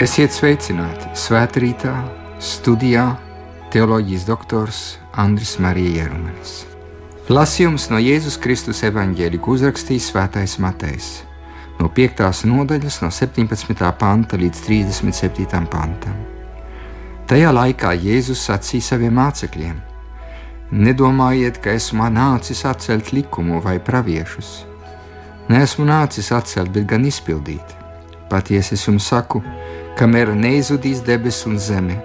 Esiet sveicināti Svētrītā, studijā teoloģijas doktors Andris Marija Jerumanis. Lasījums no Jēzus Kristus evaņģēļa uzrakstījis Svētais Matejs no 5. nodaļas, no 17. panta līdz 37. pantam. Tajā laikā Jēzus sacīja saviem mācekļiem: Nedomājiet, ka esmu nācis atcelt likumu vai praviešus. Nesmu nācis atcelt, bet gan izpildīt. Patiesi es jums saku, kamēr neizudīs debesis un zeme.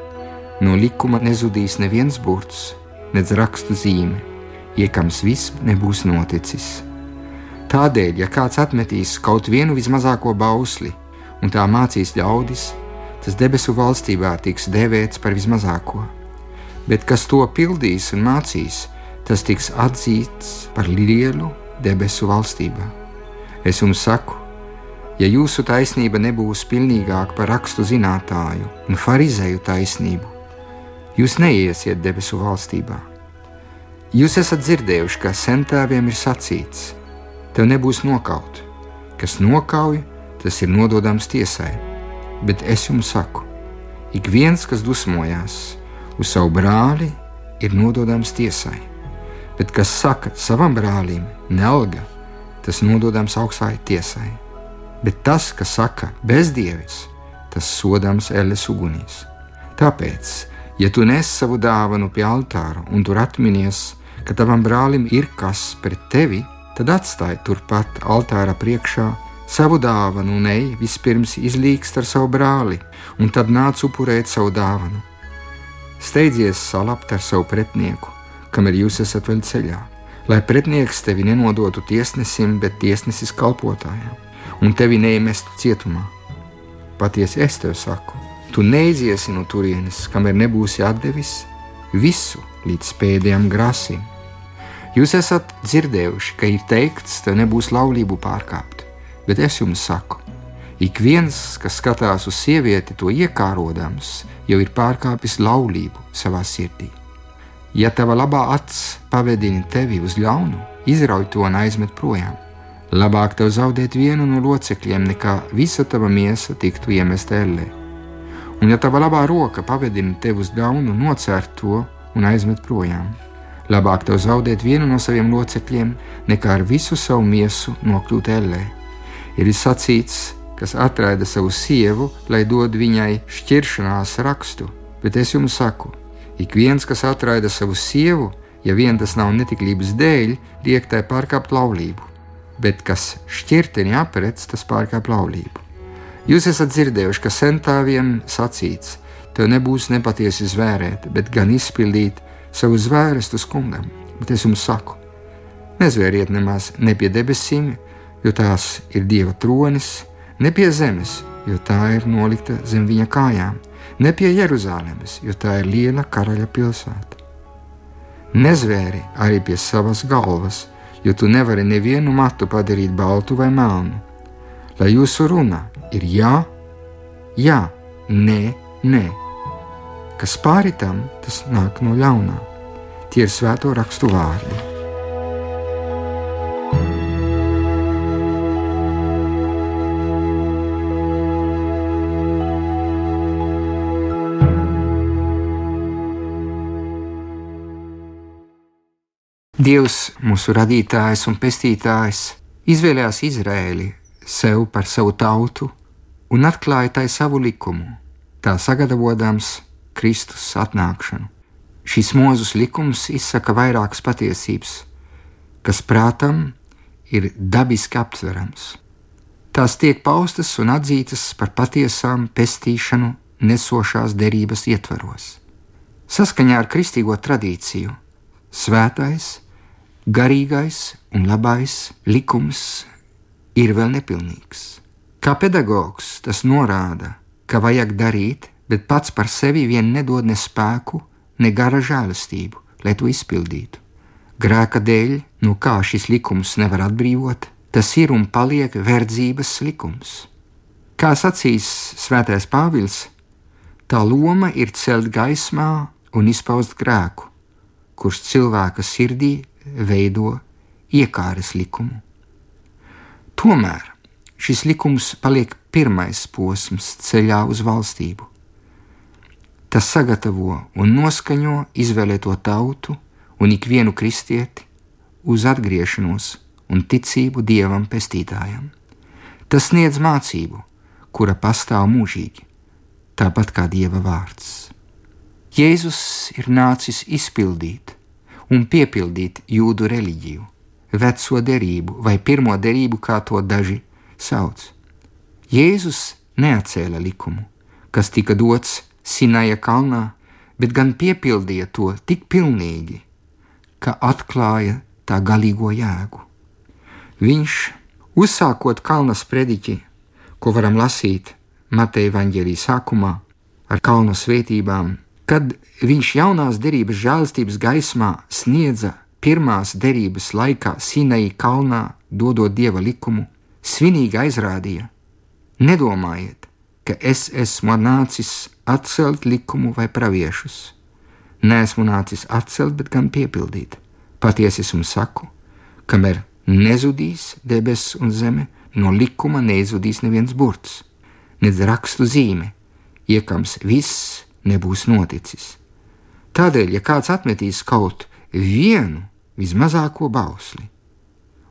No likuma nezudīs neviens burts, nedz rakstu zīme, iekams viss nebūs noticis. Tādēļ, ja kāds atmetīs kaut vienu vismazāko bausli un tā mācīs ļaudis, tas debesu valstībā tiks dēvēts par vismazāko. Bet kas to pildīs un mācīs, tas tiks atzīts par lielu debesu valstībā. Es jums saku, ja jūsu taisnība nebūs pilnīgāka par rakstu zinātāju un farizēju taisnību, jūs neiesiet debesu valstībā. Jūs esat dzirdējuši, ka sentēviem ir sacīts: Tev nebūs nokaut, kas nokauj, tas ir nododams tiesai. Bet es jums saku, ik viens, kas dusmojās uz savu brāli, ir nododams tiesai. Bet kas saka savam brālim, nelga, tas nododams augstai tiesai bet tas, kas saka bezdievis, tas sodāms elles ugunīs. Tāpēc, ja tu nes savu dāvanu pie altāra un tur atminies, ka tavam brālim ir kas pret tevi, tad atstāj turpat altāra priekšā savu dāvanu un ej vispirms izlīgst ar savu brāli, un tad nāc upurēt savu dāvanu. Steidzies salabt ar savu pretinieku, kamēr jūs esat vēl ceļā, lai pretinieks tevi nenodotu tiesnesim, bet tiesnesis kalpotājiem un tevi neiemestu cietumā. Patiesi es tev saku, tu neiziesi no turienes, kamēr nebūsi atdevis visu līdz pēdējiem grasim. Jūs esat dzirdējuši, ka ir teikts, tev nebūs laulību pārkāpt, bet es jums saku, ik viens, kas skatās uz sievieti, to iekārodams, jau ir pārkāpis laulību savā sirdī. Ja tava labā acs pavedina tevi uz ļaunu, izrauj to un aizmet projām. Labāk tev zaudēt vienu no locekļiem, nekā visa tava miesa tiktu iemesta ellē. Un, ja tava labā roka pavedina tevi uz ļaunu, nocērt to un aizmet projām. Labāk tev zaudēt vienu no saviem locekļiem, nekā ar visu savu miesu nokļūt ellē. Ir sacīts, kas atraida savu sievu, lai dod viņai šķiršanās rakstu, bet es jums saku, ik viens, kas atraida savu sievu, ja vien tas nav netiklības dēļ, liek tai pārkāpt laulību bet kas šķirteni aprec, tas pārkāpj laulību. Jūs esat dzirdējuši, ka sentāviem sacīts, tev nebūs nepatiesi zvērēt, bet gan izpildīt savu zvērestu kungam. Bet es jums saku, nezvēriet nemaz ne pie debesīm, jo tās ir Dieva tronis, ne pie zemes, jo tā ir nolikta zem viņa kājām, ne pie Jeruzalemes, jo tā ir liela karaļa pilsēta. Nezvēri arī pie savas galvas, jo tu nevari nevienu matu padarīt baltu vai melnu. Lai jūsu runa ir jā, jā, nē, nē. Kas pāri tam, tas nāk no ļaunā. Tie ir svēto rakstu vārdi. Dievs, mūsu radītājs un pestītājs, izvēlējās Izraēli sev par savu tautu un atklāja tai savu likumu, tā sagatavojams Kristus atnākšanu. Šis mūzus likums izsaka vairākas patiesības, kas prātam ir dabiski aptverams. Tās tiek paustas un atzītas par patiesām pestīšanu nesošās derības ietvaros. Saskaņā ar kristīgo tradīciju, svētais garīgais un labais likums ir vēl nepilnīgs. Kā pedagogs tas norāda, ka vajag darīt, bet pats par sevi vien nedod ne spēku, ne gara žēlastību, lai to izpildītu. Grēka dēļ, no kā šis likums nevar atbrīvot, tas ir un paliek verdzības likums. Kā sacīs Svētais Pāvils, tā loma ir celt gaismā un izpaust grēku, kurš cilvēka sirdī veido iekāres likumu. Tomēr, šis likums paliek pirmais posms ceļā uz valstību. Tas sagatavo un noskaņo izvēlēto tautu un ikvienu kristieti uz atgriešanos un ticību dievam pestītājam. Tas sniedz mācību, kura pastāv mūžīgi, tāpat kā dieva vārds. Jēzus ir nācis izpildīt un piepildīt jūdu reliģiju, veco derību vai pirmo derību, kā to daži sauc. Jēzus neatcēla likumu, kas tika dots Sinaja kalnā, bet gan piepildīja to tik pilnīgi, ka atklāja tā galīgo jēgu. Viņš, uzsākot kalna sprediķi, ko varam lasīt Mateja Vāģelī sākumā, ar kalnu svētībām, kad viņš jaunās derības žēlstības gaismā sniedza pirmās derības laikā Sinai kalnā, dodot dieva likumu, svinīgi aizrādīja: Nedomājiet, ka es esmu nācis atcelt likumu vai praviešus. Nē, esmu nācis atcelt, bet gan piepildīt. Patiesi es jums saku, kamēr nezudīs debesis un zeme, no likuma neizudīs neviens burts, nedz rakstu zīme, iekams viss nebūs noticis. Tādēļ, ja kāds atmetīs kaut vienu vismazāko bausli,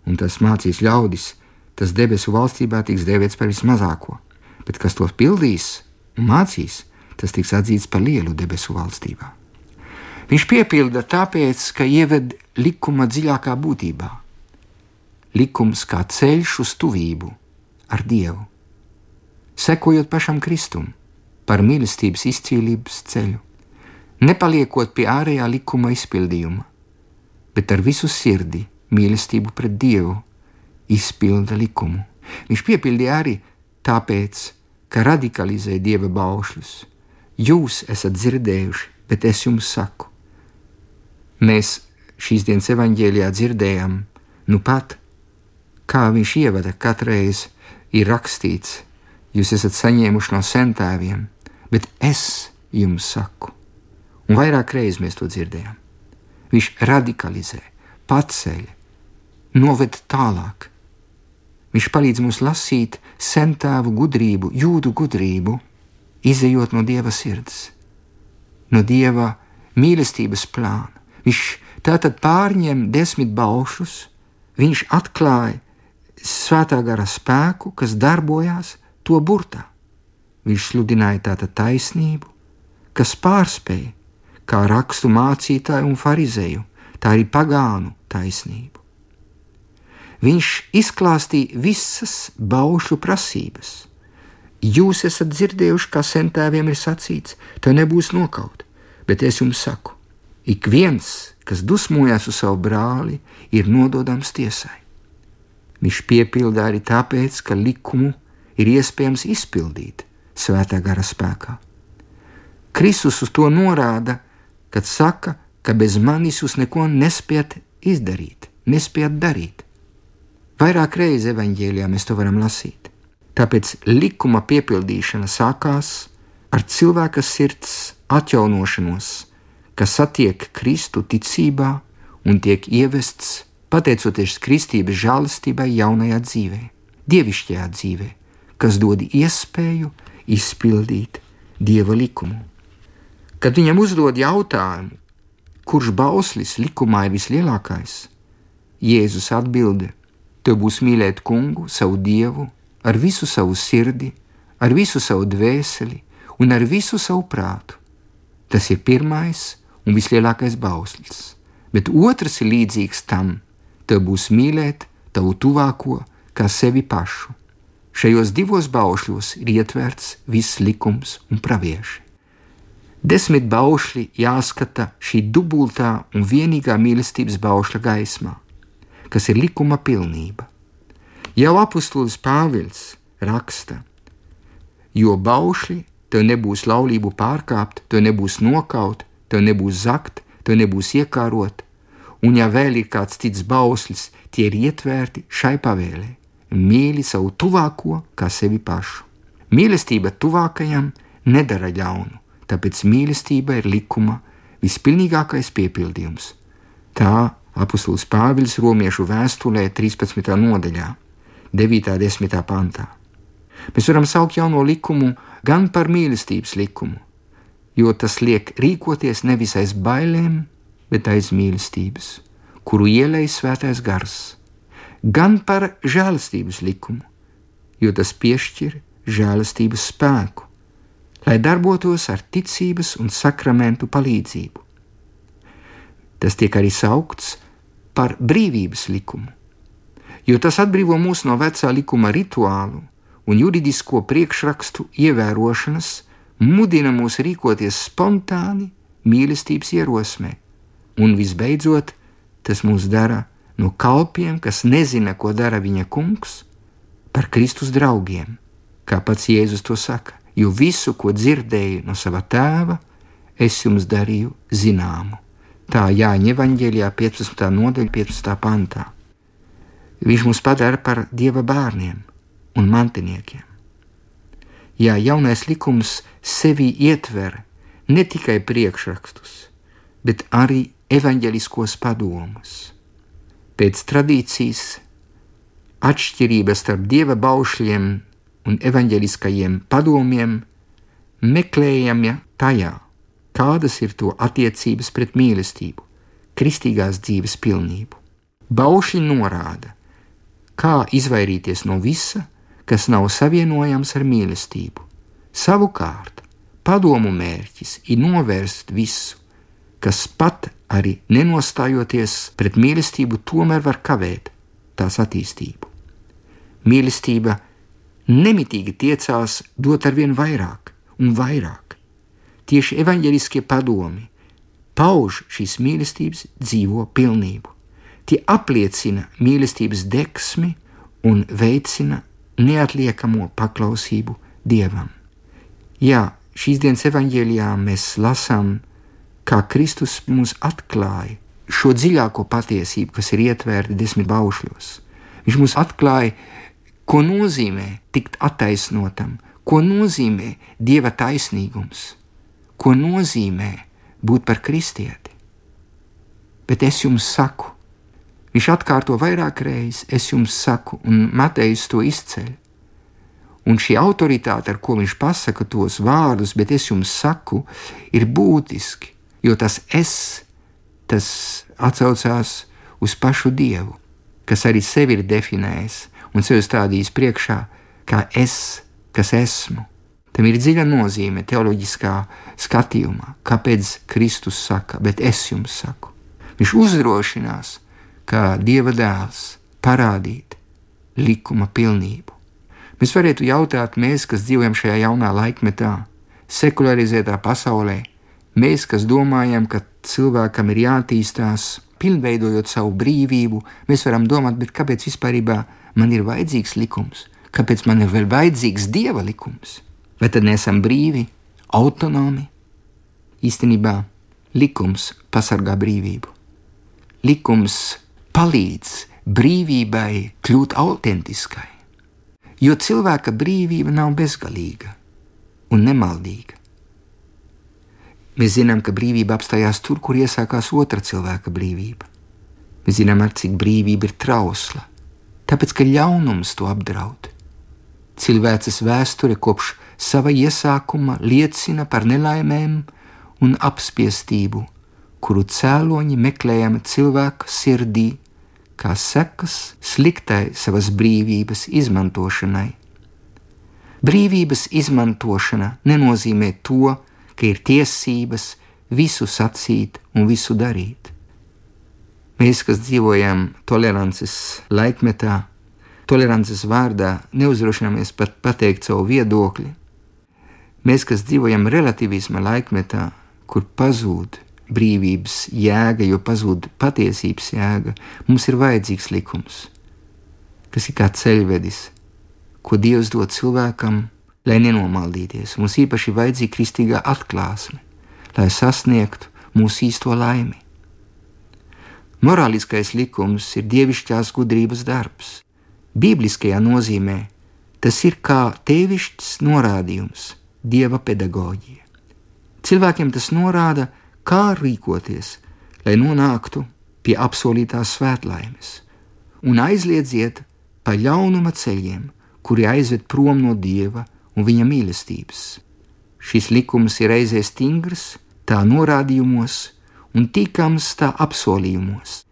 un tas mācīs ļaudis, tas debesu valstībā tiks dēvēts par vismazāko, bet kas to pildīs un mācīs, tas tiks atzīts par lielu debesu valstībā. Viņš piepilda tāpēc, ka ieved likuma dziļākā būtībā. Likums kā ceļš uz tuvību ar Dievu, sekojot pašam Kristum par mīlestības izcīlības ceļu, nepaliekot pie ārējā likuma izpildījuma, bet ar visu sirdi mīlestību pret Dievu izpilda likumu. Viņš piepildīja arī tāpēc, ka radikalizē Dieva baušļus. Jūs esat dzirdējuši, bet es jums saku. Mēs šīs dienas evaņģēlijā dzirdējam, nu pat, kā viņš ievada katreiz ir rakstīts, jūs esat saņēmuši no centēviem, bet es jums saku. Un vairāk reizes mēs to dzirdējām. Viņš radikalizē, paceļ, noved tālāk. Viņš palīdz mums lasīt centāvu gudrību, jūdu gudrību, izējot no dieva sirds, no dieva mīlestības plāna. Viņš tātad pārņem desmit baušus, viņš atklāja svētā gara spēku, kas darbojās to burtā. Viņš sludināja tātad taisnību, kas pārspēja kā rakstu mācītāju un farizēju, tā arī pagānu taisnību. Viņš izklāstīja visas baušu prasības. Jūs esat dzirdējuši, kā sentēviem ir sacīts, tev nebūs nokaut, bet es jums saku, ik viens, kas dusmojas uz savu brāli, ir nododams tiesai. Viņš piepildīja arī tāpēc, ka likumu ir iespējams izpildīt, svētā gara spēkā. Kristus uz to norāda, kad saka, ka bez manis jūs neko nespējat izdarīt, nespējat darīt. Vairāk reizes evanģēlijā mēs to varam lasīt. Tāpēc likuma piepildīšana sākās ar cilvēka sirds atjaunošanos, kas satiek Kristu ticībā un tiek ievests pateicoties kristības žēlastībai jaunajā dzīvē, dievišķajā dzīvē, kas dod iespēju izpildīt dieva likumu. Kad viņam uzdod jautājumu, kurš bauslis likumā ir vislielākais, Jēzus atbildē: Tev būs mīlēt kungu, savu dievu, ar visu savu sirdi, ar visu savu dvēseli un ar visu savu prātu. Tas ir pirmais un vislielākais bauslis, bet otrs ir līdzīgs tam: tev būs mīlēt tavu tuvāko kā sevi pašu. Šajos divos baušļos ir ietverts viss likums un pravieši. Desmit baušļi jāskata šī dubultā un vienīgā mīlestības baušļa gaismā, kas ir likuma pilnība. Jau apustulis Pāvils raksta, jo baušļi tev nebūs laulību pārkāpt, tev nebūs nokaut, tev nebūs zakt, tev nebūs iekārot, un ja vēl ir kāds cits bauslis, tie ir ietverti šai pavēlē mīli savu tuvāko kā sevi pašu. Mīlestība tuvākajam nedara ļaunu, tāpēc mīlestība ir likuma vispilnīgākais piepildījums. Tā apustulis Pāvils Romiešu vēstulē 13. nodaļā. 9. un 10. pantā. Mēs varam saukt jauno likumu gan par mīlestības likumu, jo tas liek rīkoties nevis aiz bailēm, bet aiz mīlestības, kuru ielēj svētais gars, gan par žēlastības likumu, jo tas piešķir žēlastības spēku, lai darbotos ar ticības un sakramentu palīdzību. Tas tiek arī saukts par brīvības likumu, jo tas atbrīvo mūs no vecā likuma rituālu un juridisko priekšrakstu ievērošanas, mudina mūs rīkoties spontāni, mīlestības ierosmē, un visbeidzot, tas mūs dara no kalpiem, kas nezina, ko dara viņa kungs, par Kristus draugiem, kā pats Jēzus to saka, jo visu, ko dzirdēju no sava tēva, es jums darīju zināmu. Tā Jāņa evanģēlijā 15. nodaļa, 15. pantā. Viņš mūs padara par dieva bērniem un mantiniekiem. Jā, jaunais likums sevi ietver ne tikai priekšrakstus, bet arī evaņģeliskos padomus. Pēc tradīcijas atšķirības starp dieva baušļiem un evaņģeliskajiem padomiem meklējama tajā, kādas ir to attiecības pret mīlestību, kristīgās dzīves pilnību. Baušļi norāda, kā izvairīties no visa, kas nav savienojams ar mīlestību. Savukārt, padomu mērķis ir novērst visu, kas pat arī nenostājoties pret mīlestību, tomēr var kavēt tās attīstību. Mīlestība nemitīgi tiecās dot ar vien vairāk un vairāk. Tieši evaņģeliskie padomi pauž šīs mīlestības dzīvo pilnību. Tie apliecina mīlestības deksmi un veicina neatliekamo paklausību Dievam. Jā, šīs dienas evaņģēlijā mēs lasām, kā Kristus mums atklāja šo dziļāko patiesību, kas ir ietverta desmit baušļos. Viņš mums atklāja, ko nozīmē tikt attaisnotam, ko nozīmē dieva taisnīgums, ko nozīmē būt par kristieti. Bet es jums saku, viņš atkārto vairāk reizes, es jums saku, un Matejs to izceļ. Un šī autoritāte, ar ko viņš pasaka tos vārdus, bet es jums saku, ir būtiski, jo tas es, tas atcaucās uz pašu Dievu, kas arī sevi ir definējis un sevi stādījis priekšā kā es, kas esmu. Tam ir dziļa nozīme teoloģiskā skatījumā, kāpēc Kristus saka, bet es jums saku. Viņš uzdrošinās, kā Dieva dēls, parādīt likuma pilnību. Mēs varētu jautāt, mēs, kas dzīvojam šajā jaunā laikmetā, sekularizētā pasaulē, mēs, kas domājam, ka cilvēkam ir jātīstās, pilnveidojot savu brīvību, mēs varam domāt, kāpēc vispār man ir vajadzīgs likums, kāpēc man ir vēl vajadzīgs dieva likums? Vai tad nesam brīvi, autonomi? Īstenībā likums pasargā brīvību. Likums palīdz brīvībai kļūt autentiskai, jo cilvēka brīvība nav bezgalīga un nemaldīga. Mēs zinām, ka brīvība apstājās tur, kur iesākās otra cilvēka brīvība. Mēs zinām, ar cik brīvība ir trausla, tāpēc ka ļaunums to apdraud. Cilvēces vēsture kopš sava iesākuma liecina par nelaimēm un apspiestību, kuru cēloņi meklējami cilvēka sirdī, kā sekas sliktai savas brīvības izmantošanai. Brīvības izmantošana nenozīmē to, ka ir tiesības visu sacīt un visu darīt. Mēs, kas dzīvojam tolerances laikmetā, tolerances vārdā neuzdrošināmies pat pateikt savu viedokli. Mēs, kas dzīvojam relativisma laikmetā, kur pazūd brīvības jēga, jo pazūd patiesības jēga, mums ir vajadzīgs likums, kas ir kā ceļvedis, ko Dievs dod cilvēkam, lai nenomaldīties. Mums īpaši ir vajadzīga kristīgā atklāsme, lai sasniegtu mūsu īsto laimi. Morāliskais likums ir dievišķās gudrības darbs. Bībeliskajā nozīmē tas ir kā tevišķs norādījums, dieva pedagoģija. Cilvēkiem tas norāda, kā rīkoties, lai nonāktu pie apsolītās svētlaimes, un aizliedziet pa ļaunuma ceļiem, kuri aizved prom no dieva un viņa mīlestības. Šis likums ir reizē stingrs, tā norādījumos, un tīkams tā apsolījumos.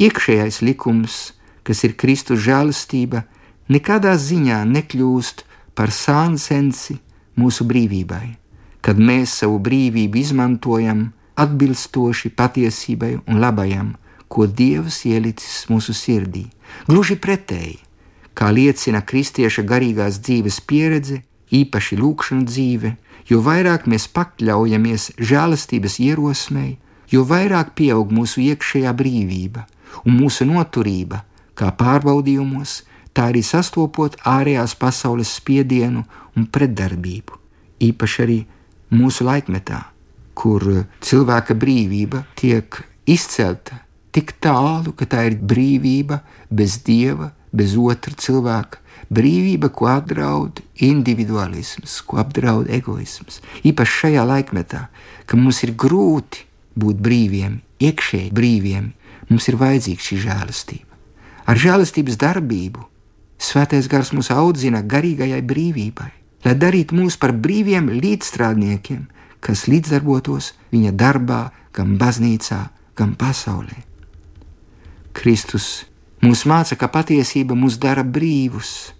Iekšējais likums, kas ir Kristus žēlastība, nekādā ziņā nekļūst par sānsensi mūsu brīvībai, kad mēs savu brīvību izmantojam atbilstoši patiesībai un labajam, ko Dievs ielicis mūsu sirdī. Gluži pretēji, kā liecina kristieša garīgās dzīves pieredze, īpaši lūkšana dzīve, jo vairāk mēs pakļaujamies žēlastības ierosmei, jo vairāk pieaug mūsu iekšējā brīvība un mūsu noturība, kā pārbaudījumos, tā arī sastopot ārējās pasaules spiedienu un pretdarbību, īpaši arī mūsu laikmetā, kur cilvēka brīvība tiek izcelta tik tālu, ka tā ir brīvība bez dieva, bez otra cilvēka. Brīvība, ko apdraud individualisms, ko apdraud egoisms. Īpaši šajā laikmetā, kad mums ir grūti būt brīviem, iekšēji brīviem, mums ir vajadzīga šī žēlastība. Ar žēlastības darbību Svētais gars mūs audzina garīgajai brīvībai, lai darītu mūs par brīviem līdzstrādniekiem, kas līdzdarbotos viņa darbā, gan baznīcā, gan pasaulē. Kristus mūs māca, ka patiesība mūs dara brīvus.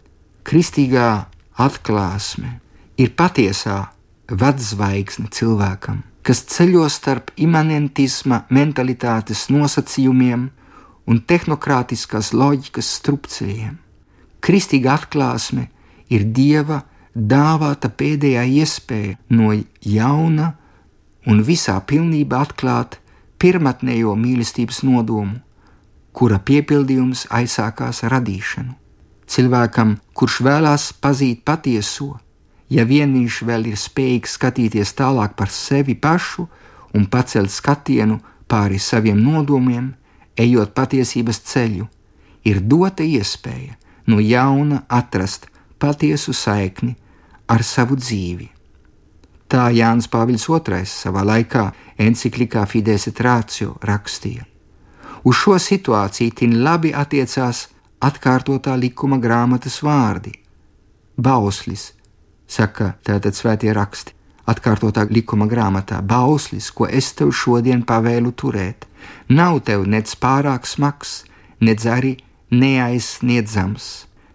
Kristīgā atklāsme ir patiesā vadzvaigzne cilvēkam, kas ceļo starp imanentisma mentalitātes nosacījumiem un tehnokrātiskās loģikas strupceļiem. Kristīga atklāsme ir Dieva dāvāta pēdējā iespēja no jauna un visā pilnībā atklāt pirmatnējo mīlestības nodomu, kura piepildījums aizsākās radīšanu. Cilvēkam, kurš vēlās pazīt patieso, ja vien viņš vēl ir spējīgs skatīties tālāk par sevi pašu un pacelt skatienu pāri saviem nodomiem, ejot patiesības ceļu, ir dota iespēja no jauna atrast patiesu saikni ar savu dzīvi. Tā Jānis Pāvils II savā laikā encyklikā Fides et Ratio rakstīja. Uz šo situāciju tin labi attiecās atkārtotā likuma grāmatas vārdi. Bauslis, saka tātad svētie raksti, atkārtotā likuma grāmatā, bauslis, ko es tev šodien pavēlu turēt, nav tev nec pārāk smags, nec arī neaizsniedzams.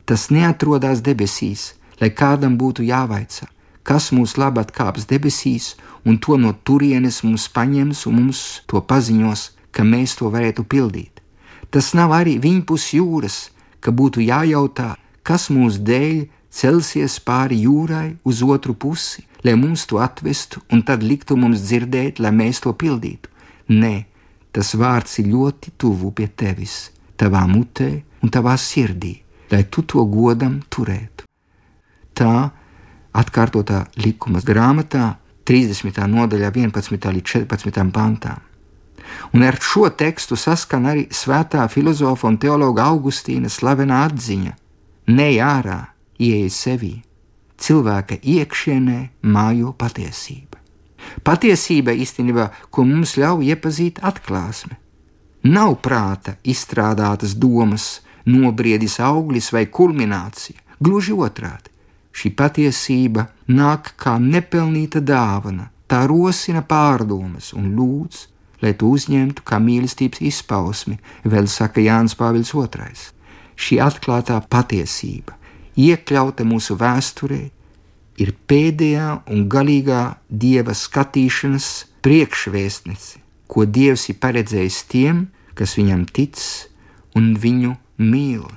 Tas neatrodas debesīs, lai kādam būtu jāvaicā, kas mūs labāk kāps debesīs, un to no turienes mums paņems un mums to paziņos, ka mēs to varētu pildīt. Tas nav arī viņpus jūras, ka būtu jājautā, kas mūsu dēļ celsies pāri jūrai uz otru pusi, lai mums to atvestu un tad liktu mums dzirdēt, lai mēs to pildītu. Nē, tas vārds ir ļoti tuvu pie tevis, tavā mutē un tavā sirdī, lai tu to godam turētu. Tā atkārtotā likuma grāmatā, 30. nodaļā, 11. līdz 14. pantām. Un ar šo tekstu saskan arī svētā filozofa un teologa Augustīna slavenā atziņa: Nei ārā, ieej sevī, cilvēka iekšienē mājo patiesība. Patiesība īstenībā, ko mums ļauj iepazīt atklāsme, nav prāta izstrādātas domas, nobriedis auglis vai kulminācija. Gluži otrādi, šī patiesība nāk kā nepelnīta dāvana, tā rosina pārdomas un lūdz, lai to uzņemtu kā mīlestības izpausmi, vēl saka Jānis Pāvils II. Šī atklātā patiesība, iekļauta mūsu vēsturē, ir pēdējā un galīgā dieva skatīšanas priekšvēstnese, ko dievs ir paredzējis tiem, kas viņam tic un viņu mīl.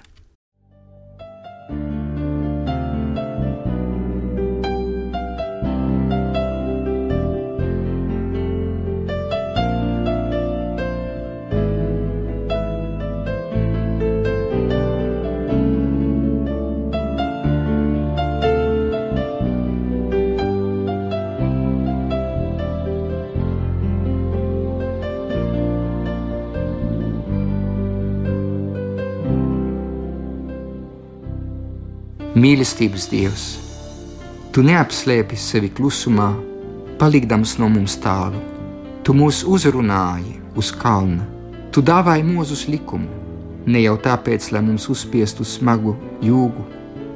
Mīlestības Dievs, Tu neapslēpi sevi klusumā, palikdams no mums tālu. Tu mūs uzrunāji uz kalna, Tu dāvāji mūzus likumu, ne jau tāpēc, lai mums uzspiestu smagu jūgu,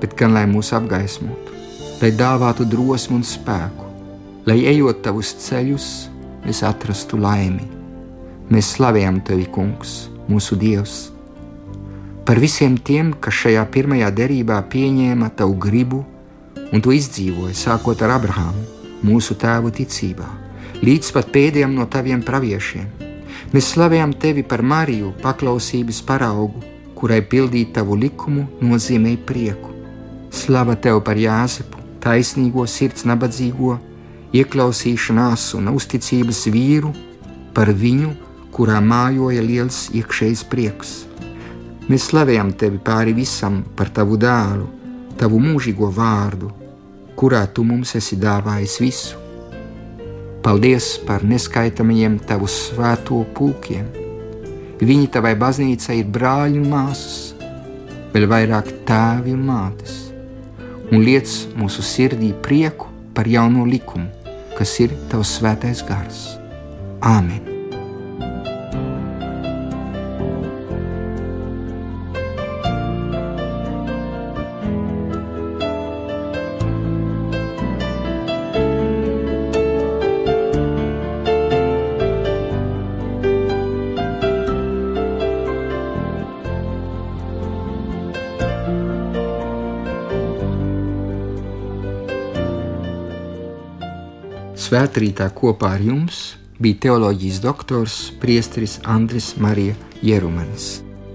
bet gan lai mūs apgaismotu, lai dāvātu drosmu un spēku, lai ejot tavus ceļus, mēs atrastu laimi. Mēs slavējam tevi, Kungs, mūsu Dievs, par visiem tiem, kas šajā pirmajā derībā pieņēma tavu gribu un to izdzīvoja, sākot ar Abrahāmu, mūsu tēvu ticībā, līdz pat pēdējiem no taviem praviešiem Mēs slavējam tevi par Mariju, paklausības paraugu, kurai pildīt tavu likumu nozīmē prieku. Slava tev par Jāzepu, taisnīgo sirds nabadzīgo, ieklausīšanās un uzticības vīru, par viņu, kurā mājoja liels iekšējs prieks. Mēs slavējam tevi pāri visam par tavu dēlu, tavu mūžīgo vārdu, kurā tu mums esi dāvājis visu Paldies par neskaitāmajiem tavu svēto pulkiem. Viņi tavai baznīcai ir brāļi un māsas, vēl vairāk tēvi un mātes, un liec mūsu sirdī prieku par jauno likumu, kas ir tavs svētais gars. Āmen! Svētrītā kopā ar jums bija teoloģijas doktors Priesteris Andris Marija Jerumanis.